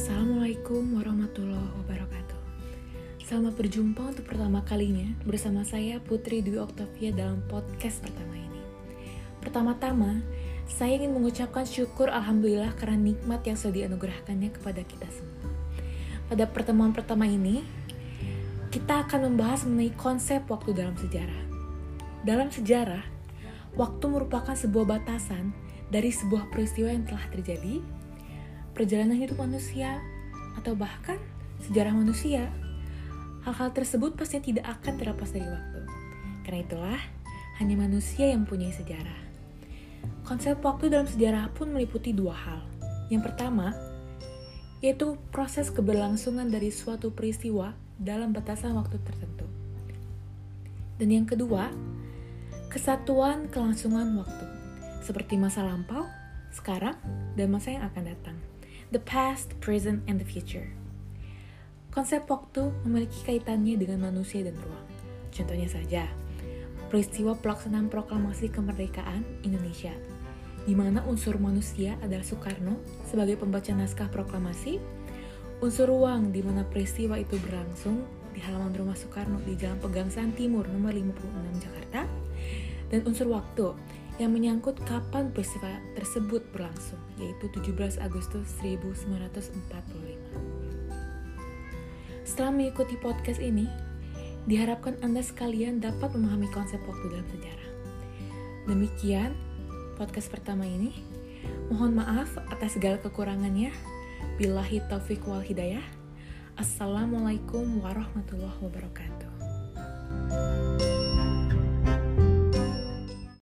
Assalamualaikum warahmatullahi wabarakatuh. Selamat berjumpa untuk pertama kalinya bersama saya Putri Dwi Oktavia dalam podcast pertama ini. Pertama-tama, saya ingin mengucapkan syukur Alhamdulillah karena nikmat yang sudah dianugerahkannya kepada kita semua. Pada pertemuan pertama ini, kita akan membahas mengenai konsep waktu dalam sejarah. Dalam sejarah, waktu merupakan sebuah batasan dari sebuah peristiwa yang telah terjadi perjalanan hidup manusia, atau bahkan sejarah manusia. Hal-hal tersebut pasti tidak akan terlepas dari waktu. Karena itulah, hanya manusia yang mempunyai sejarah. Konsep waktu dalam sejarah pun meliputi dua hal. Yang pertama, yaitu proses keberlangsungan dari suatu peristiwa dalam batasan waktu tertentu. Dan yang kedua, kesatuan kelangsungan waktu, seperti masa lampau, sekarang, dan masa yang akan datang the past, present, and the future. Konsep waktu memiliki kaitannya dengan manusia dan ruang. Contohnya saja, peristiwa pelaksanaan proklamasi kemerdekaan Indonesia, di mana unsur manusia adalah Soekarno sebagai pembaca naskah proklamasi, unsur ruang di mana peristiwa itu berlangsung di halaman rumah Soekarno di Jalan Pegangsaan Timur nomor 56 Jakarta, dan unsur waktu yang menyangkut kapan peristiwa tersebut berlangsung, yaitu 17 Agustus 1945. Setelah mengikuti podcast ini, diharapkan Anda sekalian dapat memahami konsep waktu dalam sejarah. Demikian podcast pertama ini. Mohon maaf atas segala kekurangannya. Billahi taufik wal hidayah. Assalamualaikum warahmatullahi wabarakatuh.